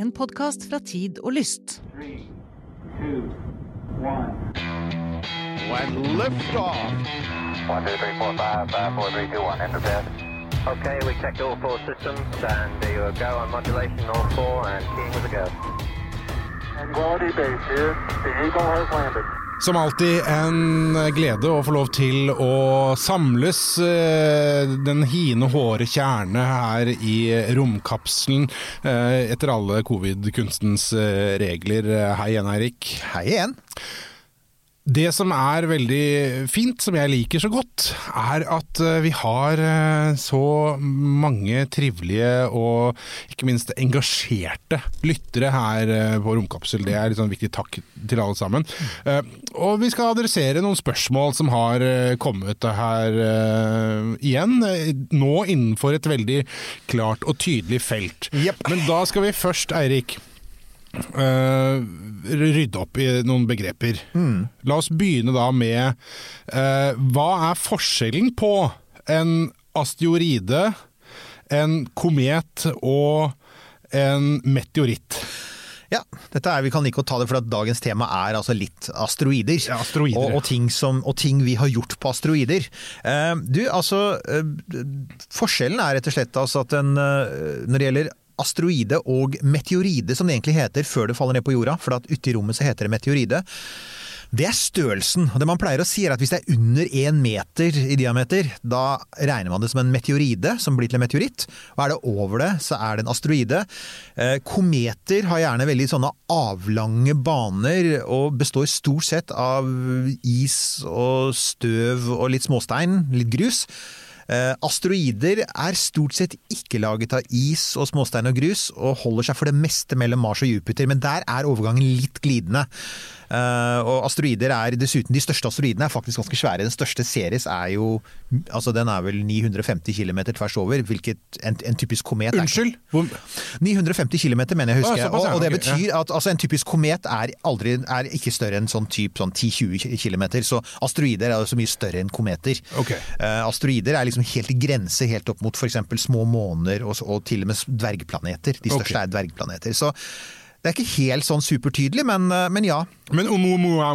en podkast fra Tid og Lyst. Three, two, Okay, we checked all four systems and they were go on modulation, all four, and team with a go. And quality base here. The Eagle has landed. Som alltid en glede å få lov til å samles eh, den hine hårde kjerne her i romkapselen eh, etter alle covid-kunstens eh, regler. Hei igjen, Eirik. Hei igjen. Det som er veldig fint, som jeg liker så godt, er at eh, vi har eh, så mange trivelige og ikke minst engasjerte lyttere her eh, på Romkapsel. Det er en sånn viktig takk til alle sammen. Og vi skal adressere noen spørsmål som har kommet her igjen. Nå innenfor et veldig klart og tydelig felt. Yep. Men da skal vi først, Eirik, eh, rydde opp i noen begreper. La oss begynne da med uh, Hva er forskjellen på en asteroide, en komet og en meteoritt? Ja, dette er, Vi kan like å ta det, for at dagens tema er altså litt asteroider. Ja, asteroider, og, og, ting som, og ting vi har gjort på asteroider. Eh, du, altså eh, Forskjellen er rett og slett altså at en, eh, når det gjelder asteroide og meteoride, som det egentlig heter før det faller ned på jorda, for at ute i rommet så heter det meteoride. Det er størrelsen. Det man pleier å si er at Hvis det er under én meter i diameter, da regner man det som en meteoride, som blir til en meteoritt. Og er det over det, så er det en asteroide. Eh, kometer har gjerne veldig sånne avlange baner, og består stort sett av is og støv og litt småstein, litt grus. Eh, asteroider er stort sett ikke laget av is og småstein og grus, og holder seg for det meste mellom Mars og Jupiter, men der er overgangen litt glidende. Eh, og asteroider er dessuten De største asteroidene er faktisk ganske svære. Den største Ceres er jo altså Den er vel 950 km tvers over, hvilket en, en typisk komet er. Unnskyld? Hvor, 950 km, mener jeg å Å, huske. og, og det betyr at altså, en typisk komet er, aldri, er ikke større enn sånn type sånn 10-20 km. Så asteroider er så mye større enn kometer. Okay. Eh, asteroider er liksom helt i grense helt opp mot f.eks. små måner og, og til og med dvergplaneter. De største okay. er dvergplaneter. Så det er ikke helt sånn supertydelig, men, eh, men ja. men Oumuamua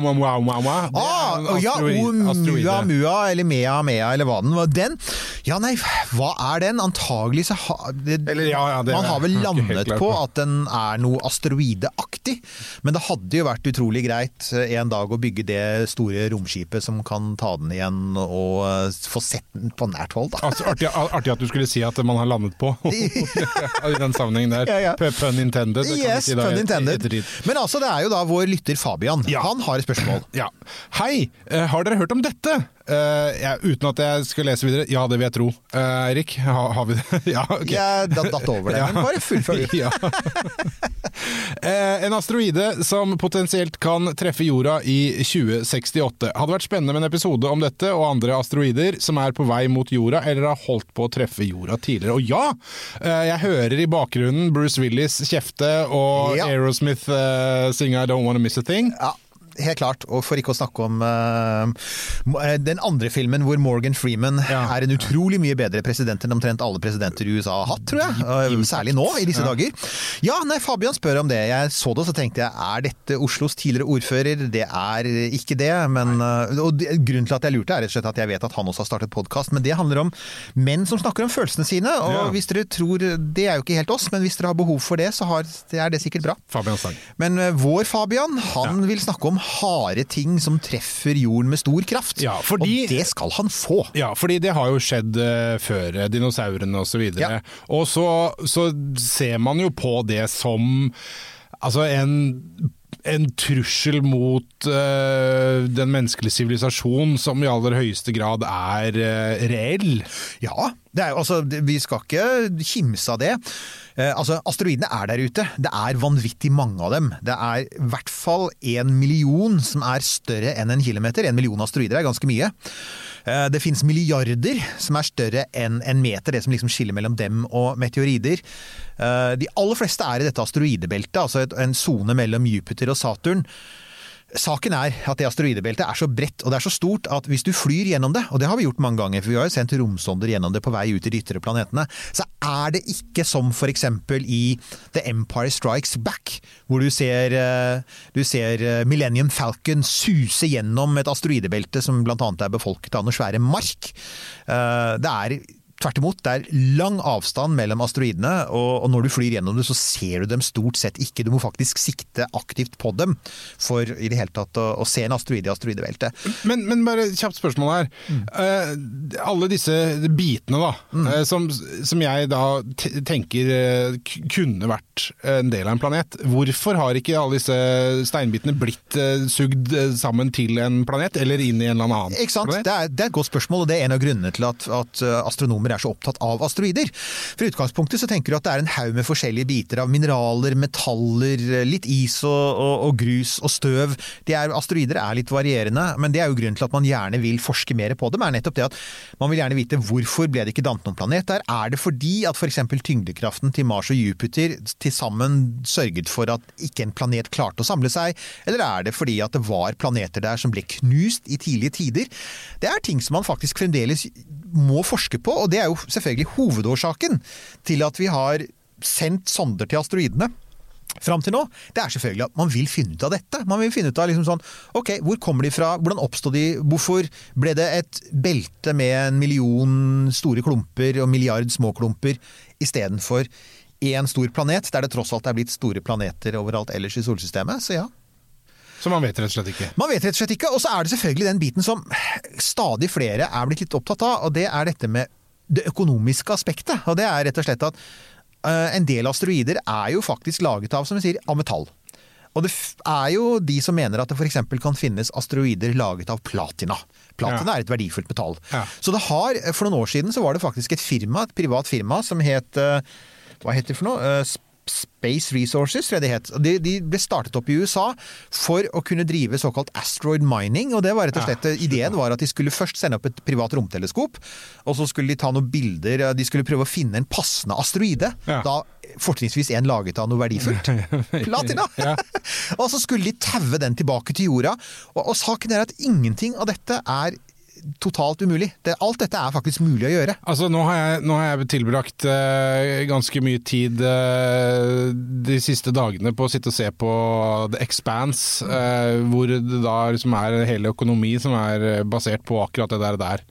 Ah, ja, Oumuamua eller Mea Mea eller hva den var. Den? Ja, nei, hva er den? Antagelig så har det, Eller, ja, ja, det Man har vel landet på at den er noe asteroideaktig. Men det hadde jo vært utrolig greit eh, en dag å bygge det store romskipet som kan ta den igjen og eh, få sett den på nært hold, da. Altså, artig, artig at du skulle si at man har landet på, i den sammenhengen der. Ja, ja. Pun intended. Yes, si pun intended. Men altså, det er jo da vår lytter Fabian. Han har et spørsmål. Ja. Hei, eh, har dere hørt om dette? Eh, ja, uten at jeg skal lese videre. Ja, det vil jeg tro. Eirik, ha, har vi det? ja, ok. Jeg datt datt over det, Ja. men bare fullfør. ja. Eh, en asteroide som potensielt kan treffe jorda i 2068. Hadde vært spennende med en episode om dette og andre asteroider som er på vei mot jorda eller har holdt på å treffe jorda tidligere. Og ja, uh, jeg hører i bakgrunnen Bruce Willis kjefte og Ja. Aerosmith uh, synge I Don't Wanna Miss a Thing. Ja, helt klart. Og for ikke å snakke om uh, den andre filmen hvor Morgan Freeman Ja. er en utrolig mye bedre president enn omtrent alle presidenter i USA har hatt, tror jeg. Eh, Særlig nå, i disse dager. Ja, nei, Fabian spør om det. Jeg så det, og så tenkte jeg er dette Oslos tidligere ordfører? Det er ikke det. Men, uh, og grunnen til at jeg lurte, er rett og slett at jeg vet at han også har startet podkast. Men det handler om menn som snakker om følelsene sine. Og Ja. hvis dere tror Det er jo ikke helt oss, men hvis dere har behov for det, så har, det er det sikkert bra. Fabian Men vår Fabian, han vil snakke om harde ting som treffer jorden med stor kraft. Ja, fordi- Og det skal han få. Ja, fordi det har jo skjedd eh, før, Dinosaurene dinosaurene og så. Ja. Og så, så ser man jo på det som altså en en trussel mot uh, den menneskelige sivilisasjon som i aller høyeste grad er uh, reell. Ja, det er altså, vi skal ikke kimse av det. Eh, altså, Asteroidene er der ute. Det er vanvittig mange av dem. Det er i hvert fall en million som er større enn en kilometer. En million asteroider er ganske mye. Eh, det finnes milliarder som er større enn en meter, det som liksom skiller mellom dem og meteorider. Eh, de aller fleste er i dette asteroidebeltet, altså en sone mellom Jupiter og Saturn. Saken er at det asteroidebeltet er så bredt og det er så stort at hvis du flyr gjennom det, og det har vi gjort mange ganger, for vi har jo sendt romsonder gjennom det på vei ut i de ytre planetene, så er det ikke som for eksempel i The Empire Strikes Back, hvor du ser, eh, du ser eh, Millennium Falcon suse gjennom et asteroidebelte som blant annet er befolket av noen svære mark. Eh, Det er Tvert imot, det er lang avstand mellom asteroidene, og, og når du flyr gjennom det, så ser du dem stort sett ikke. Du må faktisk sikte aktivt på dem for i det hele tatt å, å se en asteroide i asteroidebeltet. Men, men bare et kjapt spørsmål her. Eh, alle disse bitene da, eh, som, som jeg da tenker uh, kunne vært en del av en planet, hvorfor har ikke alle disse steinbitene blitt sugd sammen til en planet, eller inn i en eller annen planet? Det er, det er et godt spørsmål, og det er en av grunnene til at, at uh, astronomer er så opptatt av asteroider. For utgangspunktet så tenker du at det er en haug med forskjellige biter av mineraler, metaller, litt is og, og, og grus og støv. Er, asteroider er litt varierende, men det er jo grunnen til at man gjerne vil forske mer på dem, er nettopp det at man vil gjerne vite hvorfor ble det ikke dannet noen planet der. Er det fordi at f.eks. tyngdekraften til Mars og Jupiter til sammen sørget for at ikke en planet klarte å samle seg, eller er det fordi at det var planeter der som ble knust i tidlige tider? Det er ting som man faktisk fremdeles må forske på, og det er jo selvfølgelig hovedårsaken til at vi har sendt sonder til asteroidene. Fram til nå, det er selvfølgelig at man vil finne ut av dette. Man vil finne ut av liksom sånn, ok, hvor kommer de fra, hvordan oppsto de, hvorfor ble det et belte med en million store klumper og milliard små klumper istedenfor én stor planet, der det tross alt er blitt store planeter overalt ellers i solsystemet. Så ja, Så man vet rett og slett ikke. man vet rett og slett ikke. Og så er det selvfølgelig den biten som stadig flere er blitt litt opptatt av, og det er dette med det økonomiske aspektet. Og det er rett og slett at eh, en del asteroider er jo faktisk laget av, som vi sier, av metall. Og det er jo de som mener at det f.eks. kan finnes asteroider laget av platina. Platina Ja. er et verdifullt metall. Ja. Så det har, for noen år siden så var det faktisk et firma, et privat firma som het eh, Hva heter det for noe? Eh, Sp- Space Resources, tror jeg det het. De, de ble startet opp i USA for å kunne drive såkalt asteroid mining. og det var rett og slett, Ideen var at de skulle først sende opp et privat romteleskop, og så skulle de ta noen bilder. De skulle prøve å finne en passende asteroide. Ja. Da fortrinnsvis en laget av noe verdifullt. Platina! Ja. og så skulle de taue den tilbake til jorda. Og, og saken er at ingenting av dette er totalt umulig. Det, alt dette er faktisk mulig å gjøre. Altså, nå har jeg, nå har jeg tilbrakt eh, ganske mye tid eh, de siste dagene på å sitte og se på The Expanse, eh, hvor det da liksom er hele økonomi som er basert på akkurat det der. der.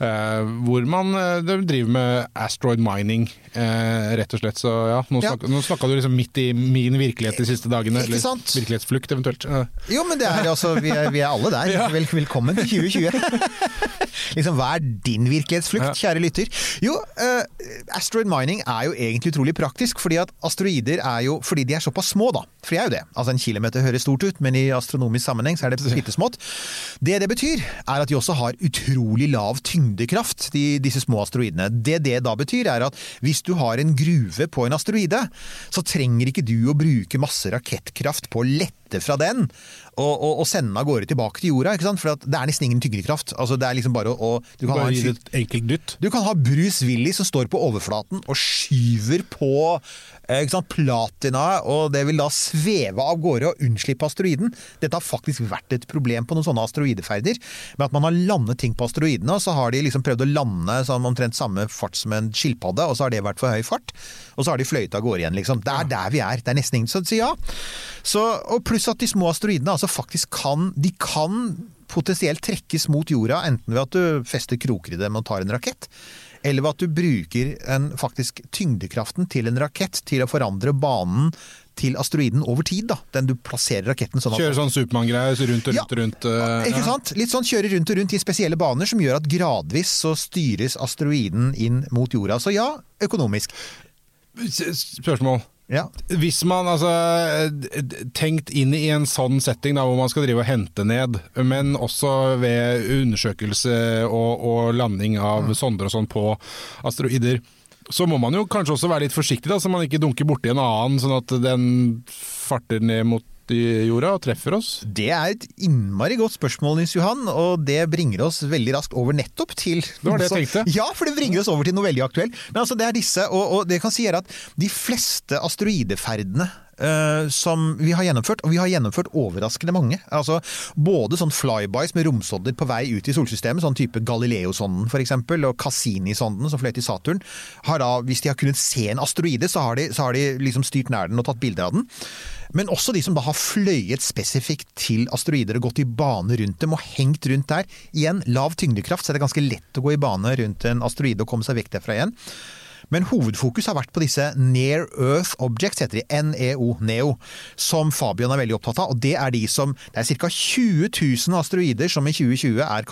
Eh, hvor man de driver med asteroid mining, eh, rett og slett. Så ja, nå, Ja. snak, nå snakka du liksom midt i min virkelighet de siste dagene. Ikke sant? virkelighetsflukt, eventuelt. Jo, men det er altså, vi er, vi er alle der. Vel, velkommen til 2020. liksom, hva er din virkelighetsflukt, kjære lytter? Jo, uh, asteroid mining er jo egentlig utrolig praktisk, fordi at asteroider er jo Fordi de er såpass små, da. For de er jo det. Altså En kilometer høres stort ut, men i astronomisk sammenheng så er det bitte smått. Det det betyr, er at de også har utrolig lav tyngdekraft, de, disse små asteroidene. Det det da betyr, er at hvis du har en gruve på en asteroide, så trenger ikke du å bruke masse rakettkraft på å lette fra den og, og, og sende den av gårde tilbake til jorda. For det er nesten ingen tyngdekraft. Altså, det er liksom bare å, å du kan ha Bare en du kan ha Bruce Willy som står på overflaten og skyver på ikke sant, platina, og det vil da sveve av gårde og unnslippe asteroiden. Dette har faktisk vært et problem på noen sånne asteroideferder. Med at man har landet ting på asteroidene, og så har de liksom prøvd å lande sånn omtrent samme fart som en skilpadde, og så har det vært for høy fart. Og så har de fløyet av gårde igjen, liksom. Det er der vi er. Det er nesten ingen som sier ja. Så, og pluss at de små asteroidene altså faktisk kan De kan potensielt trekkes mot jorda, enten ved at du fester kroker i dem og tar en rakett, eller ved at du bruker en, faktisk tyngdekraften til en rakett til å forandre banen til asteroiden over tid. da. Den du plasserer raketten sånn at Kjøre sånn Supermann-greier så rundt og rundt og rundt. Uh, Ikke ja. sant? Litt sånn kjøre rundt og rundt i spesielle baner som gjør at gradvis så styres asteroiden inn mot jorda. Så ja, økonomisk. Spørsmål. Ja. Hvis man altså tenkt inn i en sånn setting da, hvor man skal drive og hente ned, men også ved undersøkelse og, og landing av sonder og sånn på asteroider, så må man jo kanskje også være litt forsiktig, da, så man ikke dunker borti en annen, sånn at den farter ned mot i jorda og treffer oss. Det er et innmari godt spørsmål, Nils Johan, og det bringer oss veldig raskt over nettopp til Det var det jeg tenkte. Ja, for det bringer oss over til noe veldig aktuelt. Men altså, det er disse, og, og det kan si at de fleste asteroideferdene eh, som vi har gjennomført, og vi har gjennomført overraskende mange. Altså Både sånn flybys med romsodder på vei ut i solsystemet, sånn type Galileo-sonden f.eks., og Cassini-sonden som fløy til Saturn. Har da, hvis de har kunnet se en asteroide, så har de, så har de liksom styrt nær den og tatt bilder av den. Men også de som da har fløyet spesifikt til asteroider og gått i bane rundt dem og hengt rundt der. Igjen, lav tyngdekraft, så er det ganske lett å gå i bane rundt en asteroide og komme seg vekk derfra igjen. Men hovedfokus har vært på disse Near Earth Objects, heter de. NEO, NEO. Som Fabian er veldig opptatt av. Og det er de som Det er ca. 20 000 asteroider som i 2020 er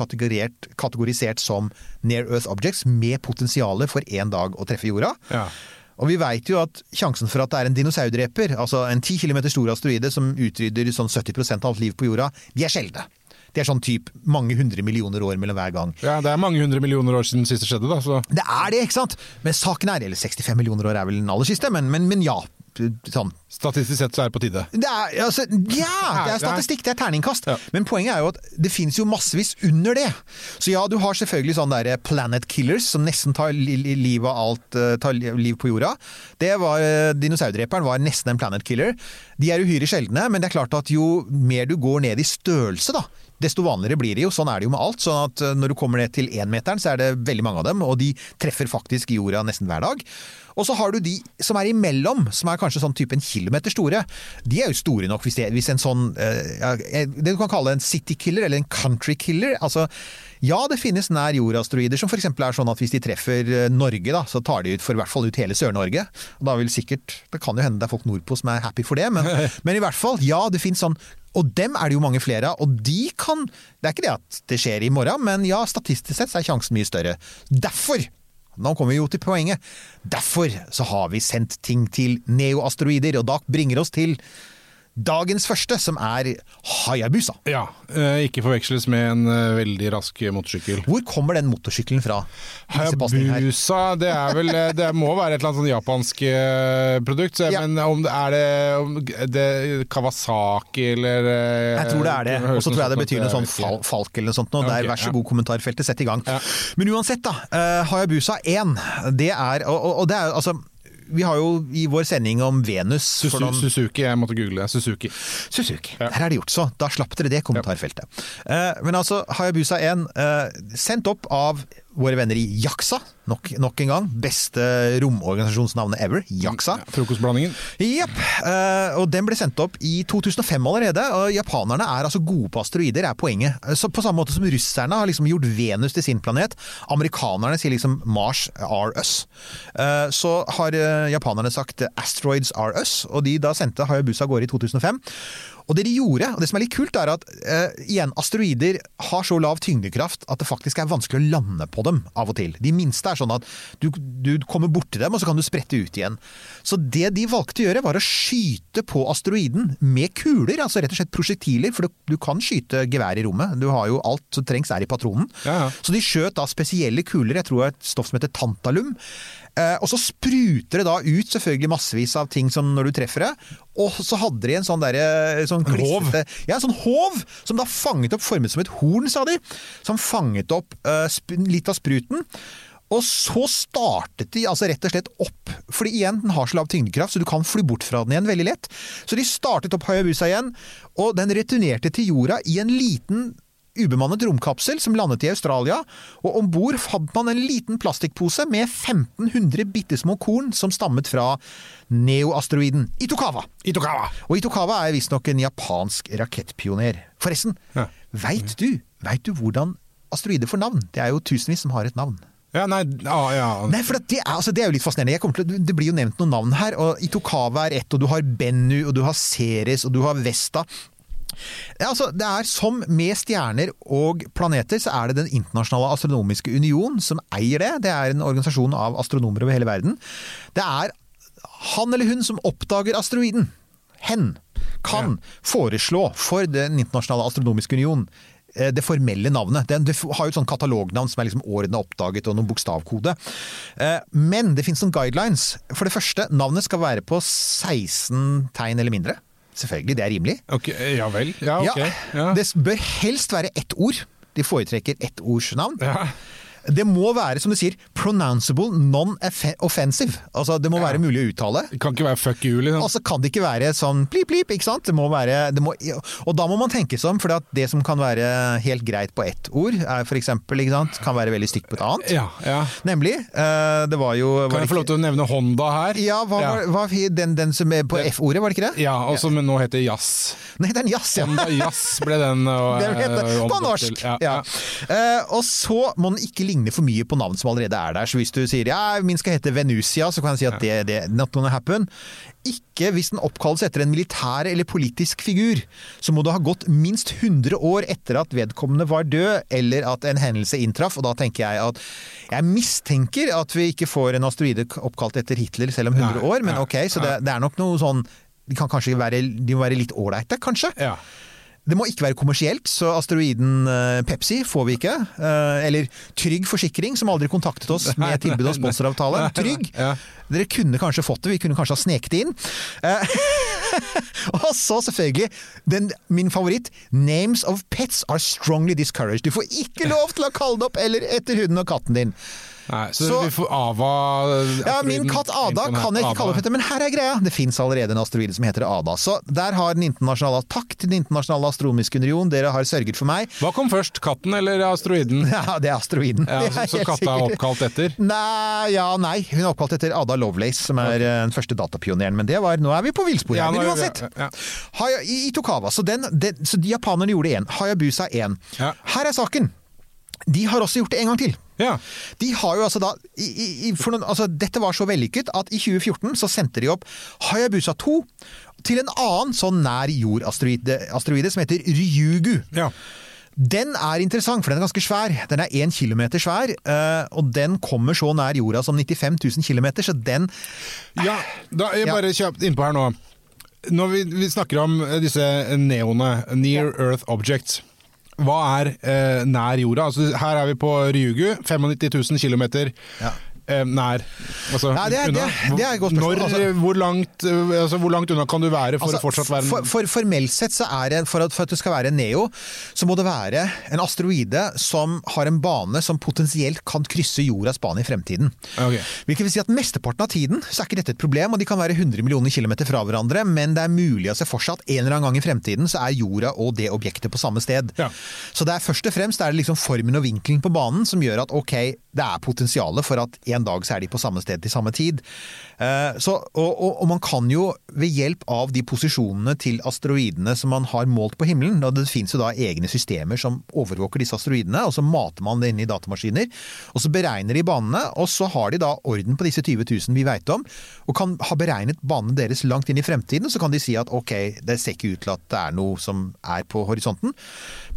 kategorisert, som Near Earth Objects, med potensial for en dag å treffe jorda. Ja. Og vi veit jo at sjansen for at det er en dinosaurdreper, altså en 10 km stor asteroide som utrydder sånn 70% av alt liv på jorda, de er sjeldne. Det er sånn typ mange hundre millioner år mellom hver gang. ja, det er mange hundre millioner år siden siste skjedde, da. Så. Det er det, ikke sant? Men saken er, eller 65 millioner år er vel den aller siste, men, men, men ja. Sånn. Statistisk sett så er det på tide. Det er, altså, ja, det er statistikk, det er terningkast. Ja. Men poenget er jo at det finnes jo massevis under det. Så ja, du har selvfølgelig sånne der planet killers som nesten tar li li liv av alt eh, tar liv på jorda. Det var, eh, Dinosaurdreperen var nesten en planet killer. De er uhyre sjeldne, men det er klart at jo mer du går ned i størrelse, da, desto vanligere blir det jo. Sånn er det jo med alt. sånn at eh, når du kommer ned til énmeteren, så er det veldig mange av dem, og de treffer faktisk jorda nesten hver dag. Og så har du de som er imellom, som er kanskje sånn type en kilometer store. De er jo store nok hvis, det, hvis en sånn eh, Det du kan kalle en city killer, eller en country killer. Altså, ja, det finnes nær jordasteroider som f.eks. er sånn at hvis de treffer eh, Norge, da, så tar de ut for i hvert fall ut hele Sør-Norge. Da vil sikkert Det kan jo hende det er folk nordpå som er happy for det, men, men i hvert fall, ja, det finnes sånn og dem er det jo mange flere av, og de kan Det er ikke det at det skjer i morgen, men ja, statistisk sett så er sjansen mye større. Derfor nå kommer vi jo til poenget. Derfor så har vi sendt ting til neoasteroider, og da bringer oss til dagens første, som er Hayabusa. Ja, eh, Ikke forveksles med en eh, veldig rask motorsykkel. Hvor kommer den motorsykkelen fra? Hayabusa, det er vel eh, Det må være et eller annet sånn japansk produkt. Så, Ja. Men om det er det, om det Kawasaki eller Jeg tror det er det. Og så tror jeg det betyr noe sånn fal falk eller noe sånt. Noe. Okay, Der, vær så ja. god, kommentarfeltet, sett i gang. Ja. Men uansett, da. Hayabusa 1, det er Og, og, og det er altså Vi har jo i vår sending om Venus Suzu, noen Suzuki, jeg måtte google det. Suzuki. Suzuki. Ja. Der er det gjort, så da slapp dere det kommentarfeltet. Eh, men altså, Hayabusa 1, eh, sendt opp av våre venner i Jaksa, nok, nok en gang. Beste romorganisasjonsnavnet ever. Jaksa. Ja, Frokostblandingen. Jepp. Uh, og den ble sendt opp i 2005 allerede. Og japanerne er altså gode på asteroider, er poenget. Eh, Så på samme måte som russerne har liksom gjort Venus til sin planet. Amerikanerne sier liksom Mars are us. Uh, så har eh, japanerne sagt asteroids are us, og de da sendte Hayabusa av gårde i 2005. Og det de gjorde, og det som er litt kult, er at eh, igjen, asteroider har så lav tyngdekraft at det faktisk er vanskelig å lande på dem av og til. De minste er sånn at du, du kommer borti dem, og så kan du sprette ut igjen. Så det de valgte å gjøre, var å skyte på asteroiden med kuler, altså rett og slett prosjektiler, for du, du kan skyte gevær i rommet. Du har jo alt som trengs er i patronen. Ja, ja. Så de skjøt da spesielle kuler, jeg tror det er et stoff som heter tantalum. Eh, og så spruter det da ut selvfølgelig massevis av ting som når du treffer det. Og så hadde de en sånn derre sånn En klissete- Ja, en sånn håv som da fanget opp, formet som et horn, sa de. Som fanget opp uh, litt av spruten. Og så startet de altså rett og slett opp, fordi igjen, den har så lav tyngdekraft, så du kan fly bort fra den igjen veldig lett. Så de startet opp Hayabusa igjen, og den returnerte til jorda i en liten ubemannet romkapsel som landet i Australia, og om bord fant man en liten plastikkpose med 1500 bitte små korn som stammet fra neoasteroiden Itokawa. Itokawa! Og Itokawa er visstnok en japansk rakettpioner. Forresten, Ja. veit du, vet du hvordan asteroider får navn? Det er jo tusenvis som har et navn. Ja, nei, ja, ja. Nei, for det er, altså, det er jo litt fascinerende. Til, det blir jo nevnt noen navn her. og Itokawa er ett, og du har Bennu, og du har Ceres, og du har Vesta. Ja, altså, det er Som med stjerner og planeter, så er det Den internasjonale astronomiske union som eier det. Det er en organisasjon av astronomer over hele verden. Det er han eller hun som oppdager asteroiden. Hen kan foreslå for Den internasjonale astronomiske union eh, det formelle navnet. Det, det har jo et sånn katalognavn som er liksom årene oppdaget og noen bokstavkode. Eh, Men det finnes noen guidelines. For det første, navnet skal være på 16 tegn eller mindre. Selvfølgelig, det er rimelig. Okay, ja vel. Ja, ok. Ja. Det bør helst være ett ord. De foretrekker ett ords navn. Ja. Det må være, som du sier, pronounceable non-offensive. Altså, det må være mulig å uttale. Det kan ikke være fuck you, liksom. Altså, kan det ikke være sånn plip, plip, ikke sant? Det må være, det må, og da må man tenke seg om, for det som kan være helt greit på ett ord, er for eksempel, ikke sant, kan være veldig stygt på et annet. Ja, ja. Nemlig, eh, det var jo Kan jeg få lov til å nevne Honda her? Ja, hva Ja. var, hva, den, den som er på F-ordet, var det ikke det? Ja, og som nå heter Jazz. Nei, den jazz, ja. Honda Jazz ble den Og, Det ble det. På norsk! Ja, Ja. ja. Eh, og så må den ikke ligne for mye på navn som allerede er der. Så hvis du sier ja, min skal hete Venusia, så kan jeg si at det, det not gonna happen. Ikke hvis den oppkalles etter en militær eller politisk figur. Så må det ha gått minst 100 år etter at vedkommende var død, eller at en hendelse inntraff. Og da tenker jeg at jeg mistenker at vi ikke får en asteroide oppkalt etter Hitler selv om 100 år, men ok, så det, det er nok noe sånn de kan kanskje være, de må være litt ålreite, kanskje? Ja. Det må ikke være kommersielt, så asteroiden eh, Pepsi får vi ikke. Eh, Eller Trygg Forsikring, som aldri kontaktet oss med tilbud og sponsoravtale. Trygg! Dere kunne kanskje fått det, vi kunne kanskje ha sneket det inn. Eh, og så selvfølgelig den, min favoritt. Names of pets are strongly discouraged. Du får ikke lov til å kalle det opp eller etter hunden og katten din. Nei, så, Så- vi får Ava Ja, Min katt Ada kan jeg ikke kalle opp dette, men her er greia. Det fins allerede en asteroide som heter Ada. Så der har den internasjonale Takk til Den internasjonale astronomiske union, dere har sørget for meg. Hva kom først, katten eller asteroiden? Ja, det er asteroiden. Ja, Det så, er så katta er oppkalt etter? Nei, ja, nei. Hun er oppkalt etter Ada Lovelace, som er okay. den første datapioneren. Men det var, nå er vi på villspor Ja, her. nå Men uansett. ja. Haya, i, I Tokawa. Så, den, den, så de japanerne gjorde én. Hayabusa én. Ja. Her er saken. De har også gjort det en gang til. Ja. De har jo altså da i, i, noen, altså Dette var så vellykket at i 2014 så sendte de opp Hayabusa 2 til en annen sånn nær jord-asteroide asteroide som heter Ryugu. ja. Den er interessant, for den er ganske svær. Den er én kilometer svær, eh, og den kommer så nær jorda som 95 000 kilometer, så den Ja, da jeg Ja. bare kjapt innpå her nå. Når vi, vi snakker om eh, disse neone, near earth objects, hva er eh, nær jorda? Altså, her er vi på Ryugu, 95 000 km Ja. Eh, nær. Altså, Nei, det er- det- det er et godt spørsmål. Når, Altså- hvor, langt, eh, altså, hvor langt unna kan du være for Altså, å fortsatt være en for, for, Formelt sett så er det, for at, for at du skal være en neo, så må det være en asteroide som har en bane som potensielt kan krysse jordas bane i fremtiden. Okay. Hvilket vil si at Mesteparten av tiden så er ikke dette et problem, og de kan være 100 millioner kilometer fra hverandre, men det er mulig å se for seg at en eller annen gang i fremtiden så er jorda og det objektet på samme sted. Ja. Så det er først og fremst det er liksom formen og vinkelen på banen som gjør at ok, det er potensialet for at en dag så er de på samme sted til samme tid. Eh, så, og, og, og man kan jo ved hjelp av de posisjonene til asteroidene som man har målt på himmelen, og det finnes jo da egne systemer som overvåker disse asteroidene, og så mater man det inn i datamaskiner, og så beregner de banene, og så har de da orden på disse 20 000 vi veit om, og kan ha beregnet banene deres langt inn i fremtiden, så kan de si at ok, det ser ikke ut til at det er noe som er på horisonten,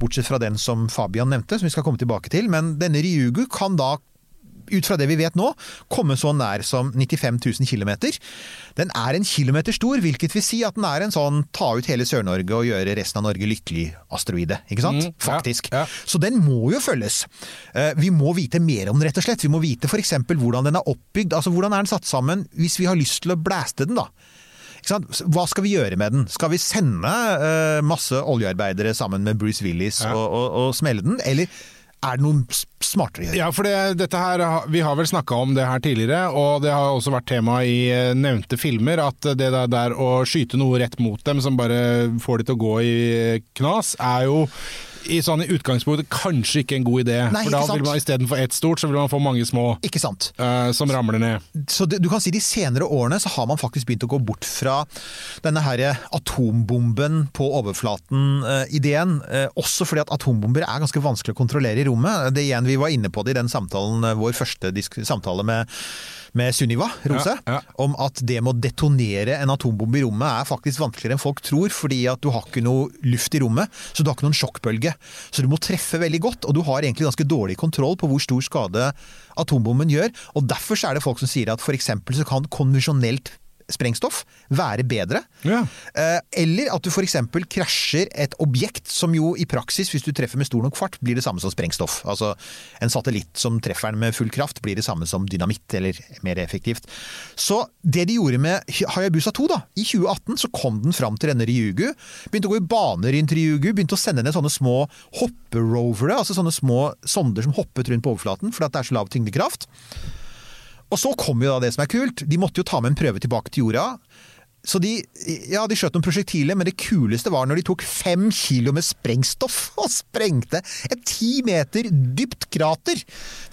bortsett fra den som Fabian nevnte, som vi skal komme tilbake til, men denne Ryugu kan da ut fra det vi vet nå, komme så nær som 95 000 km. Den er en kilometer stor, hvilket vil si at den er en sånn ta ut hele Sør-Norge og gjøre resten av Norge lykkelig-asteroide. Ikke sant? Mm, Faktisk. ja. Så den må jo følges. Eh, Vi må vite mer om den, rett og slett. Vi må vite f.eks. hvordan den er oppbygd. Altså hvordan er den satt sammen, hvis vi har lyst til å blæste den, da. Ikke sant? Hva skal vi gjøre med den? Skal vi sende uh, masse oljearbeidere sammen med Bruce Willis Ja. og, og, og smelle den, eller er det noe smartere å gjøre? Ja, for det, dette her, Vi har vel snakka om det her tidligere, og det har også vært tema i eh, nevnte filmer. At det der, der å skyte noe rett mot dem som bare får de til å gå i knas, er jo i sånn i utgangspunktet kanskje ikke en god idé. Nei, for da vil man istedenfor ett stort, så vil man få mange små Ikke sant? eh, som ramler ned. Så det, du kan si De senere årene så har man faktisk begynt å gå bort fra denne her atombomben på overflaten-ideen. Eh, også fordi at atombomber er ganske vanskelig å kontrollere i rommet. Det igjen, Vi var inne på det i den samtalen, eh, vår første samtale med, med Sunniva Rose. Ja, ja. Om at det med å detonere en atombombe i rommet er faktisk vanskeligere enn folk tror. Fordi at du har ikke noe luft i rommet, så du har ikke noen sjokkbølge. Så du må treffe veldig godt, og du har egentlig ganske dårlig kontroll på hvor stor skade atombomben gjør. Og derfor så er det folk som sier at f.eks. så kan konvensjonelt sprengstoff være bedre. Ja. Eh, Eller at du f.eks. krasjer et objekt som jo i praksis, hvis du treffer med stor nok fart, blir det samme som sprengstoff. Altså en satellitt som treffer den med full kraft, blir det samme som dynamitt, eller mer effektivt. Så det de gjorde med Hayabusa 2, da, i 2018 så kom den fram til denne Ryugu. Begynte å gå i baner rundt Ryugu, begynte å sende ned sånne små hopperovere, altså sånne små sonder som hoppet rundt på overflaten fordi det er så lav tyngdekraft. Og så kom jo da det som er kult. De måtte jo ta med en prøve tilbake til jorda. Så de, ja, de skjøt noen prosjektiler, men det kuleste var når de tok fem kilo med sprengstoff og sprengte et ti meter dypt krater.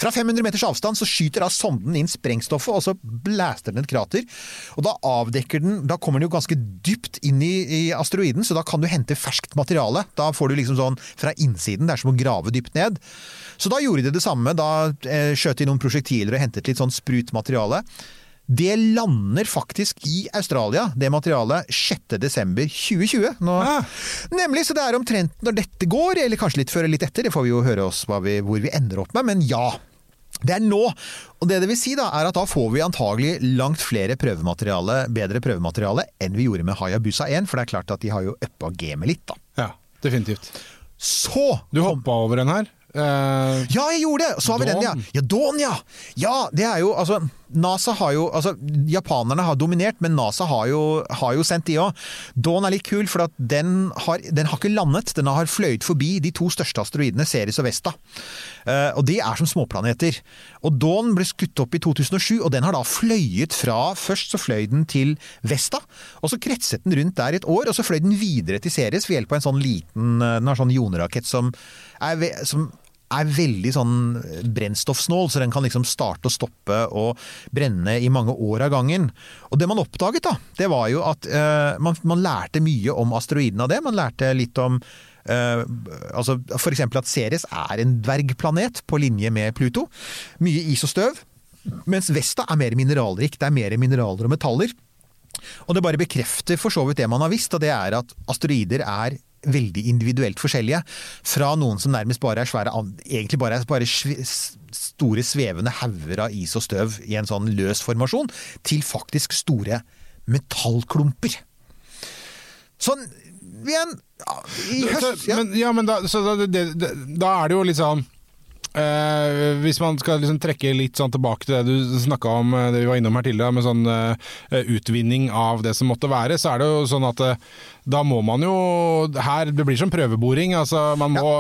Fra 500 meters avstand så skyter da sonden inn sprengstoffet, og så blaster den et krater. Og da avdekker den Da kommer den jo ganske dypt inn i, i asteroiden, så da kan du hente ferskt materiale. Da får du liksom sånn fra innsiden. Det er som å grave dypt ned. Så da gjorde de det samme. Da eh, skjøt de noen prosjektiler og hentet litt sånn sprut. Det lander faktisk i Australia, det materialet, 6.12.2020. Nå, Ah. Nemlig, så det er omtrent når dette går, eller kanskje litt før eller litt etter. Det får vi jo høre oss vi, hvor vi ender opp med, men ja. Det er nå. Og det det vil si da, er at da får vi antagelig langt flere prøvemateriale, bedre prøvemateriale enn vi gjorde med Hayabusa 1, for det er klart at de har jo uppa gamet litt, da. ja, definitivt. Så Du hoppa over en her. Eh, Ja, jeg gjorde det! Så har vi den, ja. Ja, Dawn, ja! Ja, det er jo Altså, NASA har jo Altså, japanerne har dominert, men NASA har jo, har jo sendt de òg. Dawn er litt kul, for den har, den har ikke landet. Den har fløyet forbi de to største asteroidene, Ceres og Vesta. Eh, og de er som småplaneter. Og Dawn ble skutt opp i 2007, og den har da fløyet fra Først så fløy den til Vesta, og så kretset den rundt der i et år, og så fløy den videre til Ceres ved hjelp av en sånn liten eh, Den har sånn jonerakett som er, som er veldig sånn brennstoffsnål, så den kan liksom starte og stoppe og brenne i mange år av gangen. Og det man oppdaget, da, det var jo at uh, man, man lærte mye om asteroiden av det. Man lærte litt om Uh, altså F.eks. at Ceres er en dvergplanet på linje med Pluto. Mye is og støv. Mens Vesta er mer mineralrik. Det er mer mineraler og metaller. Og det bare bekrefter for så vidt det man har visst, og det er at asteroider er veldig individuelt forskjellige. Fra noen som nærmest bare er svære, egentlig bare er bare store svevende hauger av is og støv i en sånn løs formasjon, til faktisk store metallklumper. Sånn igjen I høst ja. men, ja, men da, så da, det, det, da er det jo litt sånn eh, hvis man skal liksom trekke litt sånn tilbake til det du snakka om, eh, det vi var innom her tidligere, med sånn eh, utvinning av det som måtte være, så er det jo sånn at eh, da må man jo her, Det blir som prøveboring. altså man må,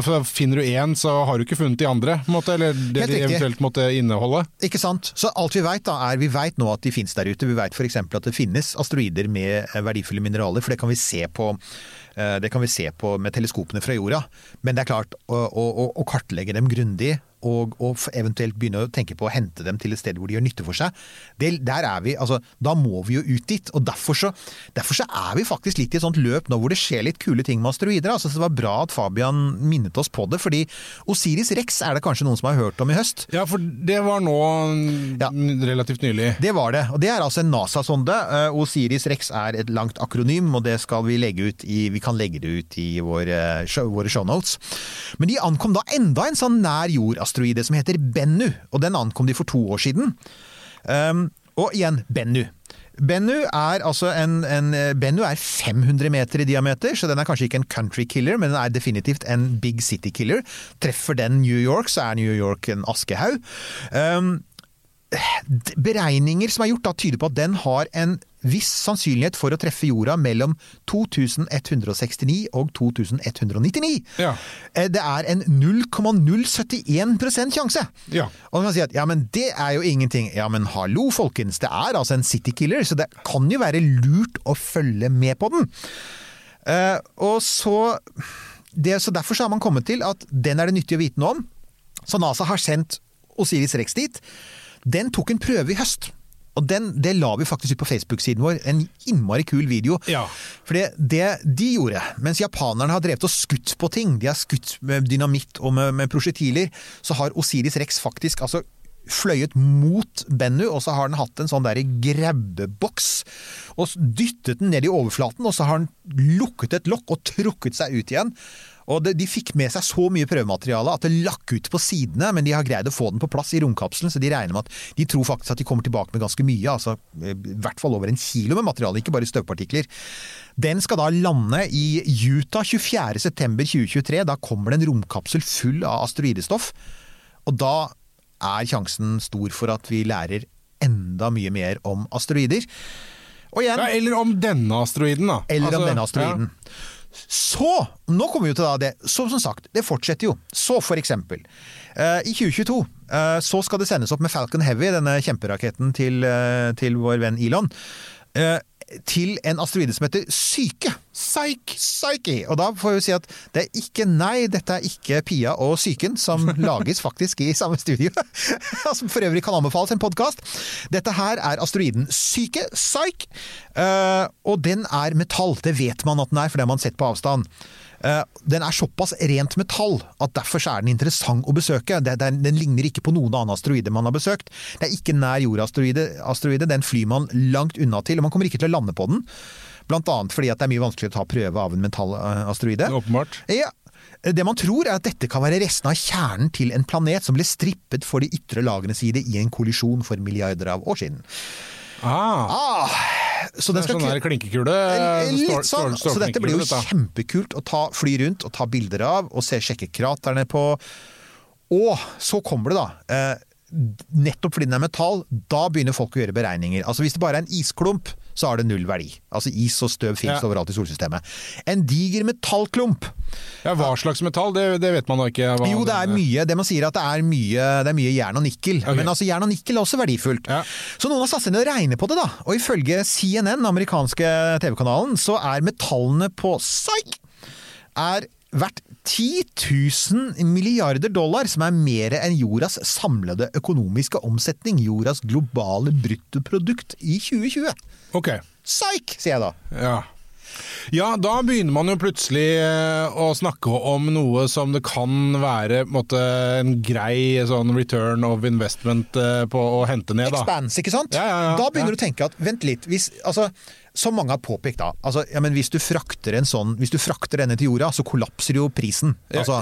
for Finner du én, så har du ikke funnet de andre, måte, eller det Helt de eventuelt måtte inneholde. Ikke sant? Så alt vi da, er vi vet nå at de finnes der ute. Vi vet f.eks. at det finnes asteroider med eh, verdifulle mineraler, for det kan vi se på eh, det kan vi se på med teleskopene fra jorda. Men det er klart, å, å- å kartlegge dem grundig og, og eventuelt begynne å tenke på å hente dem til et sted hvor de gjør nytte for seg, det, der er vi, altså, da må vi jo ut dit. og Derfor så, derfor så er vi faktisk litt i et sånt løp nå hvor det skjer litt kule ting med asteroider. altså så Det var bra at Fabian minnet oss på det, fordi Osiris Rex er det kanskje noen som har hørt om i høst. Ja, for det var nå Ja. relativt nylig. Det var det. Og det er altså en NASA-sonde. Eh, Osiris Rex er et langt akronym, og det skal vi legge ut i Vi kan legge det ut i våre, show, våre shownotes. Men de ankom da enda en sånn nær jord-asteroide som heter Bennu, og den ankom de for to år siden. Um, og igjen Bennu. Bennu er altså en, en Bennu er 500 meter i diameter, så den er kanskje ikke en country killer, men den er definitivt en big city killer. Treffer den New York, så er New York en askehaug. Um, beregninger som er gjort da tyder på at den har en viss sannsynlighet for å treffe jorda mellom 2169 og 2199. Ja. Eh, Det er en 0,071 sjanse. Ja. Og man kan si at ja, men det er jo ingenting. Ja, men hallo, folkens. Det er altså en citykiller, så det kan jo være lurt å følge med på den. Uh, og så, det, så Derfor så har man kommet til at den er det nyttig å vite noe om. Så NASA har sendt Osiris Rex dit. Den tok en prøve i høst. Og den, det la vi faktisk ut på Facebook-siden vår. En innmari kul video. Ja. For det, det de gjorde, mens japanerne har drevet og skutt på ting, de har skutt med dynamitt og med, med prosjektiler, så har Osiris Rex faktisk altså fløyet mot Bennu, og så har den hatt en sånn der grabbeboks. Og dyttet den ned i overflaten, og så har den lukket et lokk og trukket seg ut igjen. Og de, De fikk med seg så mye prøvemateriale at det lakk ut på sidene, men de har greid å få den på plass i romkapselen, så de regner med at de tror faktisk at de kommer tilbake med ganske mye. altså I hvert fall over en kilo med materiale, ikke bare støvpartikler. Den skal da lande i Utah 24.9.2023. Da kommer det en romkapsel full av asteroidestoff. Og da er sjansen stor for at vi lærer enda mye mer om asteroider. Og igjen, Ja, eller om denne asteroiden, da. eller Altså, om denne asteroiden. Så, nå kommer vi jo til det, så som sagt, det fortsetter jo. Så for eksempel, uh, i 2022 uh, så skal det sendes opp med Falcon Heavy, denne kjemperaketten til, uh, til vår venn Elon, eh, til en asteroide som heter Syke. Psyche. Psyche. Og da får vi si at det er ikke Nei, dette er ikke Pia og Syken, som lages faktisk i samme studio. som for øvrig kan anbefales en podkast. Dette her er asteroiden Syke. Psyche. Eh, og den er metall. Det vet man at den er, for det har man sett på avstand. Eh, Den er såpass rent metall at derfor er den interessant å besøke. Den, ligner ikke på noen annen asteroide man har besøkt. Det er ikke nær jordasteroide. Den flyr man langt unna til, og man kommer ikke til å lande på den. Blant annet fordi at det er mye vanskeligere å ta prøve av en metallasteroide. Åpenbart. Ja. Det man tror er at dette kan være restene av kjernen til en planet som ble strippet for de ytre lagene side i en kollisjon for milliarder av år siden. Ah, Ah, så det er sånn der klinkekule. Litt sånn. Så dette blir jo kjempekult å ta, fly rundt og ta bilder av, og se, sjekke kraterne på Og så kommer det, da. Eh, nettopp fordi den er metall, da begynner folk å gjøre beregninger. Altså Hvis det bare er en isklump, så har det null verdi. Altså Is og støv fins Ja. overalt i solsystemet. En diger metallklump Ja, Hva slags metall, det, det vet man da ikke. Hva Jo, det er mye. Det man sier at det er mye, det er mye jern og nikkel. Okay. Men altså, jern og nikkel er også verdifullt. Ja. Så noen har satt seg ned og regnet på det, da. Og ifølge CNN, den amerikanske TV-kanalen, så er metallene på Psyche er verdt 10 000 milliarder dollar, som er mer enn jordas samlede økonomiske omsetning. Jordas globale bruttoprodukt i 2020. Ok, Psyk, sier jeg da. ja. Ja, da begynner man jo plutselig eh, å snakke om noe som det kan være på en, grei sånn return of investment eh, på å hente ned, da. Expanse, ikke sant? Ja, ja, ja, da begynner du å tenke at vent litt, hvis, altså, som mange har påpekt da, altså, ja, men hvis du frakter en sånn, hvis du frakter denne til jorda, så kollapser jo prisen. Altså,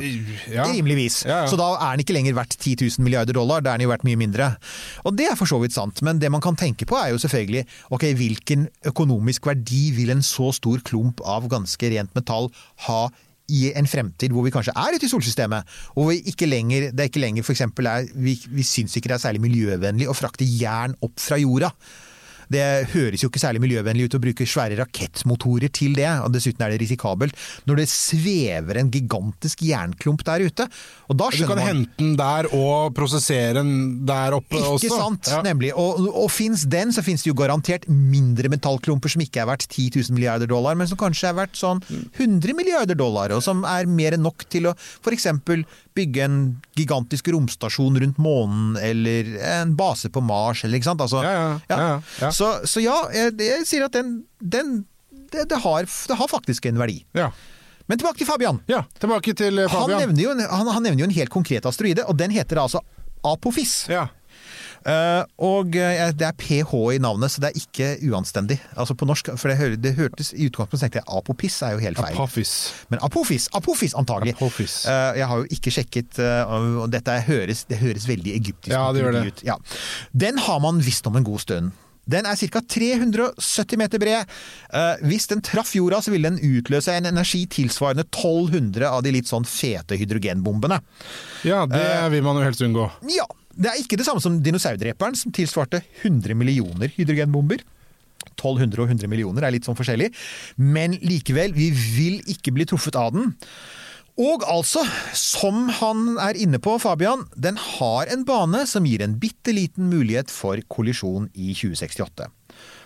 ja. Rimeligvis. Ja. Så da er den ikke lenger verdt 10 000 milliarder dollar, da er den jo verdt mye mindre. Og det er for så vidt sant, men det man kan tenke på er jo selvfølgelig, ok, hvilken økonomisk verdi vil en så stor klump av ganske rent metall ha i en fremtid hvor vi kanskje er ute i solsystemet, og hvor vi ikke lenger, det er ikke lenger for eksempel er, vi, vi syns ikke det er særlig miljøvennlig å frakte jern opp fra jorda. Det høres jo ikke særlig miljøvennlig ut å bruke svære rakettmotorer til det, og dessuten er det risikabelt når det svever en gigantisk jernklump der ute. Og da Du kan man hente den der og prosessere den der oppe også. ikke sant, Ja. nemlig. Og, og fins den, så fins det jo garantert mindre metallklumper som ikke er verdt 10 000 milliarder dollar, men som kanskje er verdt sånn 100 milliarder dollar, og som er mer enn nok til å f.eks. bygge en gigantisk romstasjon rundt månen, eller en base på Mars, eller ikke sant. Altså, ja, ja, ja. Så, så ja, jeg, jeg sier at den, den det, det, har, det har faktisk en verdi. Ja. Men tilbake til Fabian. ja, tilbake til Fabian. Han nevner, jo en, han, han nevner jo en helt konkret asteroide, og den heter altså Apophis. Ja. Uh, og uh, det er ph i navnet, så det er ikke uanstendig. Altså på norsk, for det, hør, det hørtes i utgangspunktet tenkte jeg Apophis er jo helt feil. Apophis. Men Apophis, apofis antagelig. Apophis. Uh, jeg har jo ikke sjekket, eh, og dette høres, det høres veldig egyptisk Ja, det. ut. Ja. Den har man visst om en god stund. Den er ca. 370 meter bred. Eh, hvis den traff jorda, så ville den utløse en energi tilsvarende 1200 av de litt sånn fete hydrogenbombene. Ja, det Eh, vil man jo helst unngå. Ja, det er ikke det samme som dinosaurdreperen, som tilsvarte 100 millioner hydrogenbomber. 1200 og 100 millioner er litt sånn forskjellig, men likevel, vi vil ikke bli truffet av den. Og altså, som han er inne på, Fabian, den har en bane som gir en bitte liten mulighet for kollisjon i 2068.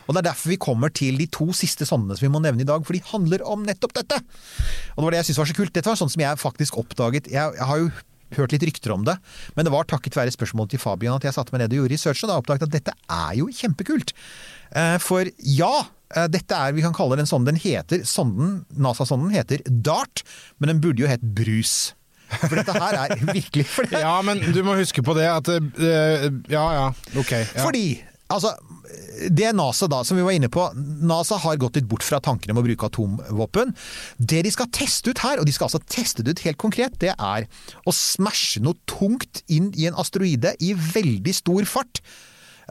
Og Det er derfor vi kommer til de to siste sondene som vi må nevne i dag, for de handler om nettopp dette. Og det var det jeg syntes var så kult. Dette var sånn som jeg faktisk oppdaget. Jeg, jeg har jo hørt litt rykter om det, men det var takket være spørsmålet til Fabian at jeg satte meg ned og gjorde researchen og da oppdaget at dette er jo kjempekult. Eh, For ja, eh, dette er, vi kan kalle den sånn, den heter, sonden, NASA-sonden heter DART, men den burde jo hett Brus. For dette her er virkelig for det. Ja, men du må huske på det at eh, Ja ja, ok. Ja. Fordi Altså, det NASA da, som vi var inne på, NASA har gått litt bort fra tanken om å bruke atomvåpen. Det de skal teste ut her, og de skal altså teste det ut helt konkret, det er å smashe noe tungt inn i en asteroide i veldig stor fart.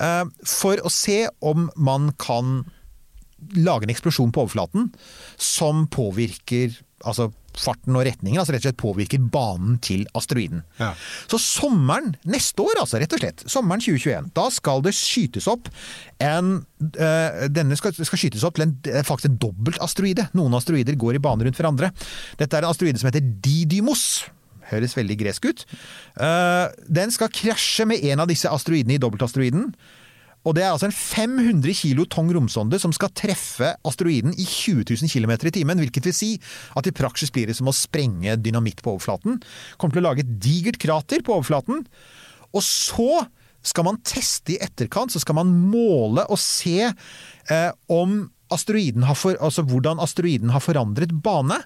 Eh, For å se om man kan lage en eksplosjon på overflaten som påvirker altså farten og retningen, altså rett og slett påvirker banen til asteroiden. Ja. Så sommeren neste år, altså rett og slett, sommeren 2021, da skal det skytes opp en øh, Denne skal, skal skytes opp til en, er faktisk en dobbeltasteroide. Noen asteroider går i bane rundt hverandre. Dette er en asteroide som heter Didymos. Høres veldig gresk ut. Uh, den skal krasje med en av disse asteroidene i dobbeltasteroiden. Og det er altså en 500 kilo tung romsonde som skal treffe asteroiden i 20 000 km i timen. Hvilket vil si at i praksis blir det som å sprenge dynamitt på overflaten. Kommer til å lage et digert krater på overflaten. Og så skal man teste i etterkant, så skal man måle og se eh, om asteroiden har for, altså hvordan asteroiden har forandret bane.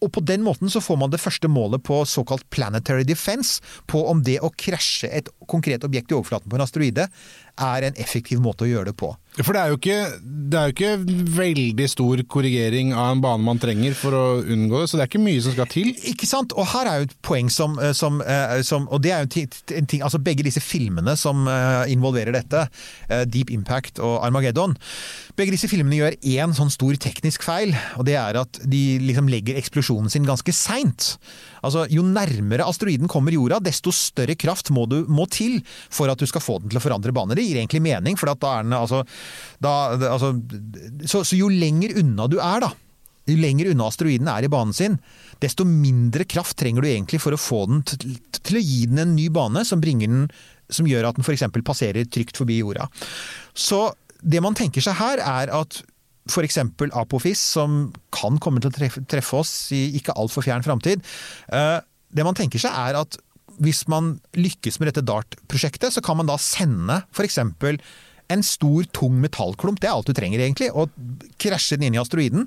Og på den måten så får man det første målet på såkalt planetary defense, på om det å krasje et konkret objekt i overflaten på en asteroide er en effektiv måte å gjøre det på. For det er, jo ikke, det er jo ikke veldig stor korrigering av en bane man trenger for å unngå det, så det er ikke mye som skal til. Ikke sant? Og her er jo et poeng som, eh, som, eh, som Og det er jo en ting, Altså begge disse filmene som eh, involverer dette, Deep Impact og Armageddon, begge disse filmene gjør én sånn stor teknisk feil, og det er at de liksom legger eksplosjonen sin ganske seint. Altså, jo nærmere asteroiden kommer jorda, desto større kraft må, du, må til for at du skal få den til å forandre bane. Det gir egentlig mening, for da er den altså, da, altså så, så jo lenger unna du er, da, jo lenger unna asteroiden er i banen sin, desto mindre kraft trenger du egentlig for å få den til, til å gi den en ny bane som, den, som gjør at den f.eks. passerer trygt forbi jorda. Så det man tenker seg her, er at f.eks. Apophis, som kan komme til å treffe oss i ikke altfor fjern framtid. eh, Det man tenker seg er at hvis man lykkes med dette DART-prosjektet, så kan man da sende f.eks. en stor, tung metallklump, det er alt du trenger egentlig, og krasje den inn i asteroiden.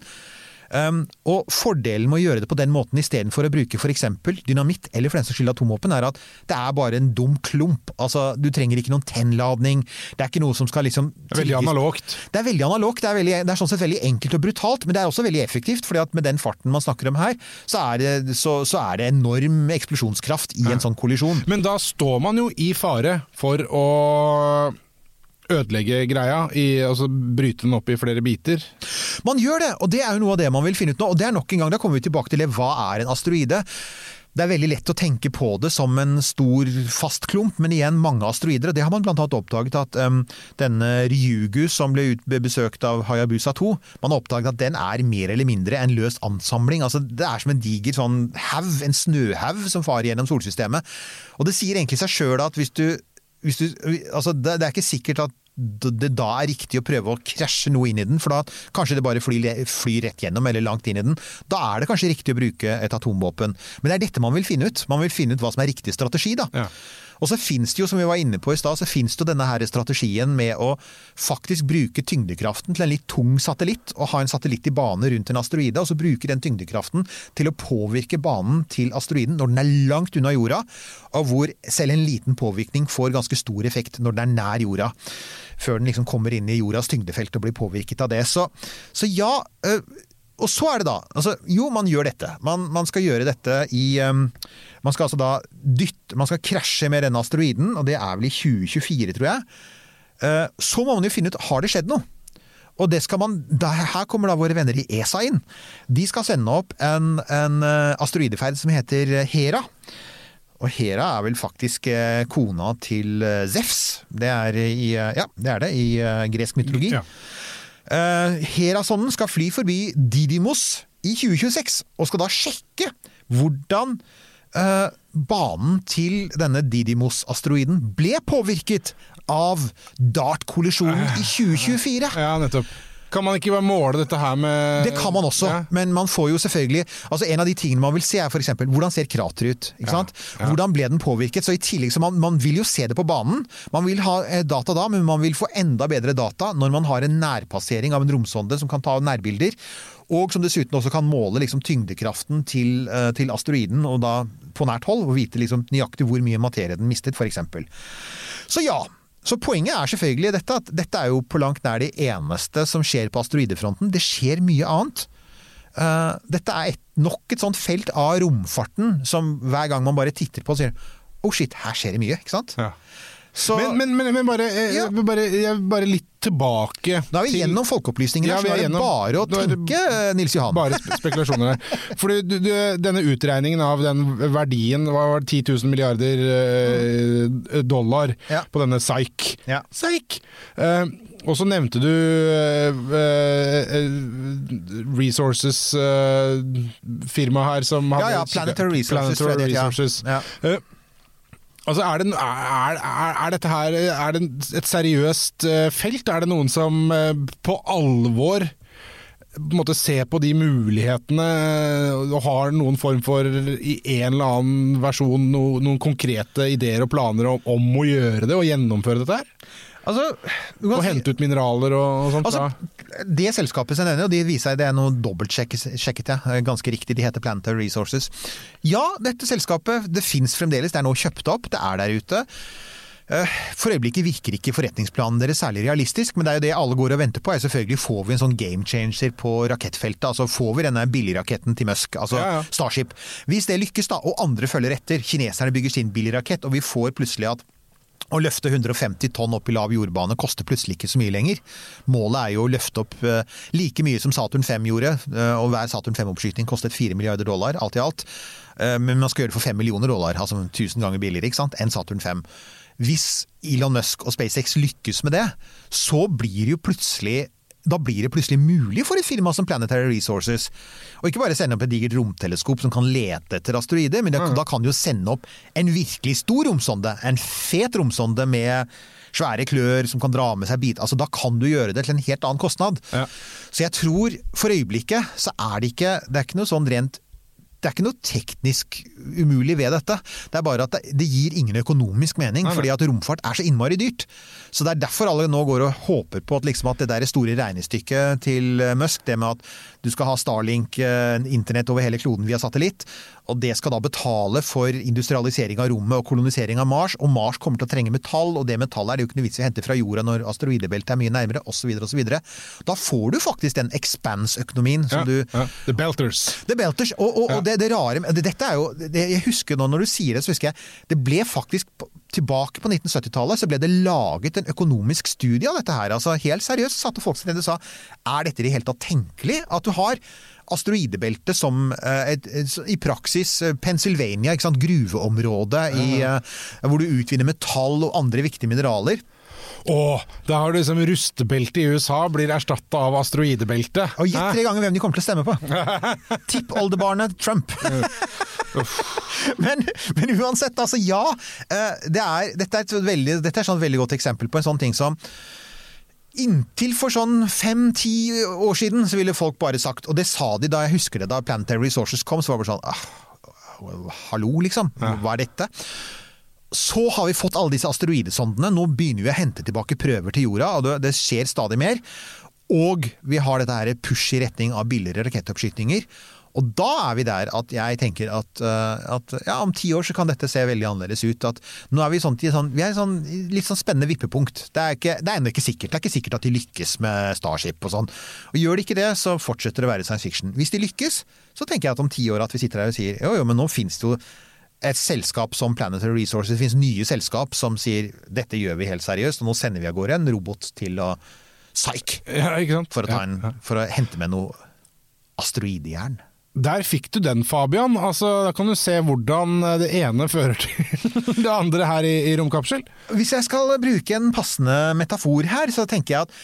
Um, og Fordelen med å gjøre det på den måten istedenfor å bruke f.eks. dynamitt eller for den saks skyld atomvåpen, er at det er bare en dum klump. Altså, Du trenger ikke noen tennladning. Det er ikke noe som skal liksom Det er veldig analogt. det er veldig analogt, det er, veldig, det er sånn sett veldig enkelt og brutalt, men det er også veldig effektivt. fordi at med den farten man snakker om her, så er det, så, så er det enorm eksplosjonskraft i en sånn kollisjon. Men da står man jo i fare for å ødelegge greia, i, altså bryte den opp i flere biter. Man gjør det, og det er jo noe av det man vil finne ut nå. Og det er nok en gang, da kommer vi tilbake til det, hva er en asteroide? Det er veldig lett å tenke på det som en stor fast klump, men igjen mange asteroider. og Det har man blant annet oppdaget at um, denne Ryugu som ble besøkt av Hayabusa 2, man har oppdaget at den er mer eller mindre en løs ansamling. altså Det er som en diger sånn haug, en snøhaug som farer gjennom solsystemet. Og det sier egentlig seg sjøl at hvis du, du altså det, det er ikke sikkert at det da er riktig å prøve å krasje noe inn i den, for da kanskje det bare flyr, flyr rett gjennom eller langt inn i den. Da er det kanskje riktig å bruke et atomvåpen. Men det er dette man vil finne ut. Man vil finne ut hva som er riktig strategi, da. Ja. Og så finnes det jo, som vi var inne på i stad, så finnes det jo denne her strategien med å faktisk bruke tyngdekraften til en litt tung satellitt, og ha en satellitt i bane rundt en asteroide, og så bruke den tyngdekraften til å påvirke banen til asteroiden når den er langt unna jorda, og hvor selv en liten påvirkning får ganske stor effekt når den er nær jorda. Før den liksom kommer inn i jordas tyngdefelt og blir påvirket av det. Så, så ja, øh, og så er det da altså, Jo, man gjør dette. Man, man skal gjøre dette i um, Man skal altså da dytte Man skal krasje med denne asteroiden, og det er vel i 2024, tror jeg. Uh, så må man jo finne ut har det skjedd noe. Og det skal man, da, Her kommer da våre venner i ESA inn. De skal sende opp en, en uh, asteroideferd som heter Hera. Og Hera er vel faktisk uh, kona til eh, Zefs. Det er, i, eh, ja, det er det i eh, gresk mytologi. Ja. Uh, Herasonden skal fly forbi Didymos i 2026, og skal da sjekke hvordan eh, banen til denne Didymos-asteroiden ble påvirket av DART-kollisjonen i 2024. Ja, nettopp. Kan man ikke bare måle dette her med Det kan man også, Ja. men man får jo selvfølgelig altså En av de tingene man vil se, er f.eks. hvordan ser krateret ut? Ikke sant? ja. Hvordan ble den påvirket? Så i tillegg så man, man vil jo se det på banen. Man vil ha eh, data da, men man vil få enda bedre data når man har en nærpassering av en romsonde som kan ta nærbilder. Og som dessuten også kan måle liksom, tyngdekraften til, eh, til asteroiden, og da på nært hold, og vite liksom, nøyaktig hvor mye materie den mistet, f.eks. Så ja. Så poenget er selvfølgelig dette at dette er jo på langt nær det eneste som skjer på asteroidefronten. Det skjer mye annet. Eh, dette er et, nok et sånt felt av romfarten som hver gang man bare titter på, sier Oh shit, her skjer det mye, ikke sant? Ja. Så Men, men, men, men bare, eh, Ja. bare, bare litt tilbake da er vi gjennom folkeopplysningen Ja, er gjennom- bare å tenke, eh, Nils Johan. Bare spekulasjoner her. For du, du, denne utregningen av den verdien, hva var det, 10 000 milliarder eh, dollar Ja. på denne Psych. Ja. Psych. Eh, og så nevnte du eh, eh, Resources-firmaet her som Ja, hadde ja, Planetary Resources. Planetary Resources. Planetary Resources. Altså, er, det, er, er, dette her er det et seriøst eh, felt? Er det noen som eh, på alvor på en måte ser på de mulighetene eh, og har noen form for, i en eller annen versjon, no, noen konkrete ideer og planer om, om å gjøre det og gjennomføre dette her? Altså, du Og hente ut mineraler og, og sånt? Altså, det selskapet som jeg nevner, og de viser seg det er noe dobbeltsjekket, sjekket jeg, ganske riktig, de heter Planetary Resources. Ja, dette selskapet, det fins fremdeles, det er nå kjøpt opp, det er der ute. Eh, For øyeblikket virker ikke forretningsplanen deres særlig realistisk, men det er jo det alle går og venter på. er selvfølgelig Får vi en sånn game changer på rakettfeltet? altså Får vi denne billigraketten til Musk, altså Ja, ja. Starship? Hvis det lykkes, da, og andre følger etter, kineserne bygger sin billigrakett, og vi får plutselig at å løfte 150 tonn opp i lav jordbane koster plutselig ikke så mye lenger. Målet er jo å løfte opp eh, like mye som Saturn 5 gjorde, eh, og hver Saturn 5-oppskyting kostet 4 milliarder dollar, alt i alt. Eh, Men man skal gjøre det for 5 millioner dollar, altså 1000 ganger billigere ikke sant, enn Saturn 5. Hvis Elon Musk og SpaceX lykkes med det, så blir det jo plutselig da blir det plutselig mulig for et firma som Planetary Resources å ikke bare sende opp et digert romteleskop som kan lete etter asteroider, men det, da kan de jo sende opp en virkelig stor romsonde. En fet romsonde med svære klør som kan dra med seg bit. Altså, da kan du gjøre det til en helt annen kostnad. Ja. Så jeg tror for øyeblikket så er det ikke Det er ikke noe sånn rent det er ikke noe teknisk umulig ved dette. Det er bare at det, det gir ingen økonomisk mening, Nei, nei. fordi at romfart er så innmari dyrt. Så det er derfor alle nå går og håper på at, liksom at det der store regnestykket til Musk, det med at du skal ha Starlink, eh, internett over hele kloden via satellitt, og det skal da betale for industrialisering av rommet og kolonisering av Mars, og Mars kommer til å trenge metall, og det metallet er det jo ikke noe vits i å hente fra jorda når asteroidebeltet er mye nærmere, osv., osv. Da får du faktisk den expanse-økonomien som ja, du ja. The Belters. The Belters. Og, og, og det, det rare det, Dette er jo Jeg husker nå når du sier det, så husker jeg Det ble faktisk Tilbake på 1970-tallet så ble det laget en økonomisk studie av dette her. Altså Helt seriøst satte folk seg ned og sa er dette i det hele tatt tenkelig? At du har asteroidebeltet som eh, et, et, i praksis eh, Pennsylvania, gruveområdet i, eh, hvor du utvinner metall og andre viktige mineraler. Å, da har du liksom rustbeltet i USA blir erstatta av asteroidebeltet. Og gjett tre ganger hvem de kommer til å stemme på! Tippoldebarnet Trump. men, men uansett, altså ja. eh, Det er, dette, er et veldig, dette er et sånn veldig godt eksempel på en sånn ting som Inntil for sånn fem-ti år siden så ville folk bare sagt, og det sa de da jeg husker det da Planetary Resources kom, så var det bare sånn ah, Hallo, liksom. Hva er dette? Så har vi fått alle disse asteroidesondene. Nå begynner vi å hente tilbake prøver til jorda, og det, skjer stadig mer. Og vi har dette her push i retning av billigere rakettoppskytinger. Og da er vi der at jeg tenker at, eh, at ja, om ti år så kan dette se veldig annerledes ut. At nå er vi, sånn, sånn, vi er sånn, litt sånn spennende vippepunkt. Det er, ikke, det er ennå ikke sikkert. Det er ikke sikkert at de lykkes med Starship og sånn. Og gjør de ikke det, så fortsetter det å være science fiction. Hvis de lykkes, så tenker jeg at om ti år at vi sitter her og sier jo jo, men nå finnes det jo et selskap som Planetary Resources, det finnes nye selskap som sier dette gjør vi helt seriøst, og nå sender vi av gårde en robot til å Psych! Ja? For å, ta en, for å hente med noe asteroidejern. Der fikk du den, Fabian. Altså, da kan du se hvordan det ene fører til det andre her i, i Romkapsel. Hvis jeg skal bruke en passende metafor her, så tenker jeg at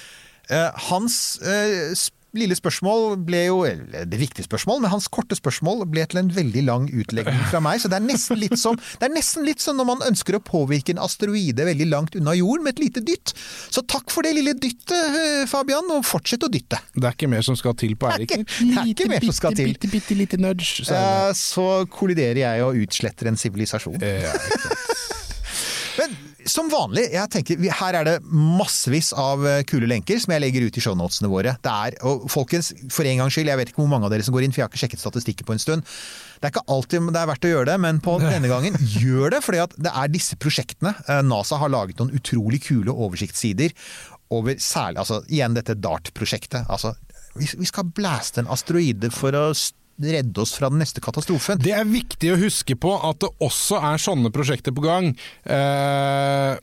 uh, hans eh, s- lille spørsmål ble jo Det viktige spørsmål, men hans korte spørsmål ble til en veldig lang utlegning fra meg. Så det er nesten litt som Det er nesten litt som når man ønsker å påvirke en asteroide veldig langt unna jorden med et lite dytt. Så takk for det lille dyttet, eh, Fabian, og fortsett å dytte. Det er ikke mer som skal til på Eirik. Det, det er ikke mer som skal til. Bitte, bitte, bitte lite nudge. Så Eh, Så kolliderer jeg og utsletter en sivilisasjon. ja. Men som vanlig, jeg tenker, her er det massevis av eh, kule lenker som jeg legger ut i shownotene våre. Det er, og folkens, for en gangs skyld, jeg vet ikke hvor mange av dere som går inn, for jeg har ikke sjekket statistikken på en stund. Det er ikke alltid det er verdt å gjøre det, men på denne gangen, gjør det. fordi det er disse prosjektene. Eh, NASA har laget noen utrolig kule oversiktssider over særlig, altså igjen dette DART-prosjektet. Altså, vi, skal blaste en asteroide for å redde oss fra den neste katastrofen. Det er viktig å huske på at det også er sånne prosjekter på gang. Eh,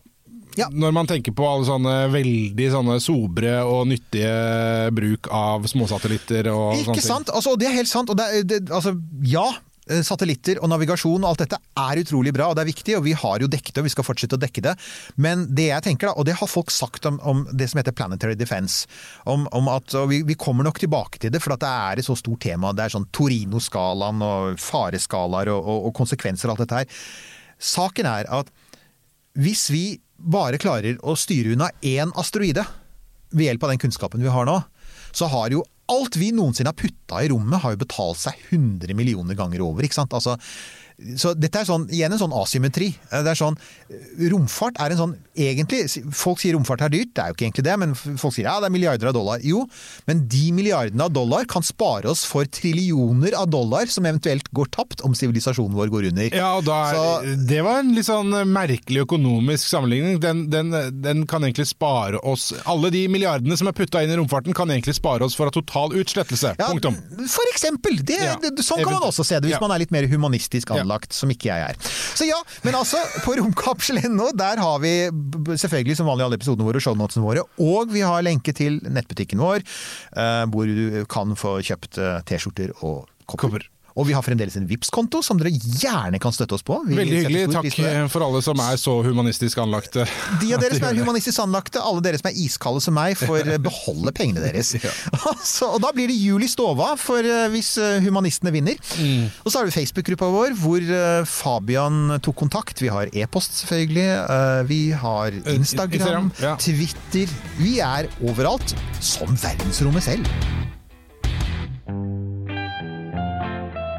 Ja. Når man tenker på alle sånne veldig sånne sobre og nyttige bruk av småsatellitter og sånne Ikke sant? Altså, og det er helt sant. Og det, det, altså, ja, satellitter og navigasjon og alt dette er utrolig bra, og det er viktig, og vi har jo dekket det, og vi skal fortsette å dekke det. Men det jeg tenker da, og det har folk sagt om, om det som heter planetary defense, om, om at vi, vi kommer nok tilbake til det, for at det er et så stort tema. Det er sånn Torino-skalaen og fareskalaer og, og, og konsekvenser og alt dette her. Saken er at hvis vi bare klarer å styre unna én asteroide ved hjelp av den kunnskapen vi har nå, så har jo alt vi noensinne har putta i rommet, har jo betalt seg 100 millioner ganger over. ikke sant? Altså, så dette er sånn, igjen en sånn asymmetri. Det er sånn, Romfart er en sånn egentlig, Folk sier romfart er dyrt, det er jo ikke egentlig det, men folk sier ja, det er milliarder av dollar. Jo, men de milliardene av dollar kan spare oss for trillioner av dollar som eventuelt går tapt om sivilisasjonen vår går under. Ja, og da er, Så- Det var en litt sånn merkelig økonomisk sammenligning. Den, den, den kan egentlig spare oss Alle de milliardene som er putta inn i romfarten, kan egentlig spare oss for total utslettelse. Ja, Punktum. For eksempel! Det, Ja. det, sånn kan man også se det, hvis Ja. man er litt mer humanistisk anlagt, som ikke jeg er. Så ja, men altså, på romkapsel.no, der har vi selvfølgelig som vanlig alle episodene våre og shownotene våre, og vi har lenke til nettbutikken vår, eh, hvor du kan få kjøpt eh, T-skjorter og kopper. Kopper. Og vi har fremdeles en vips konto som dere gjerne kan støtte oss på. Vi Veldig hyggelig. Takk for alle som er så humanistisk anlagte. De av dere som er humanistisk anlagte, alle dere som er iskalde som meg, får eh, beholde pengene deres. altså, og da blir det jul i stova for eh, hvis eh, humanistene vinner. Mm. Og så har vi Facebook-gruppa vår hvor Fabian tok kontakt. Vi har e-post selvfølgelig. Vi har Instagram, Instagram, ja. Twitter. Vi er overalt. Som verdensrommet selv.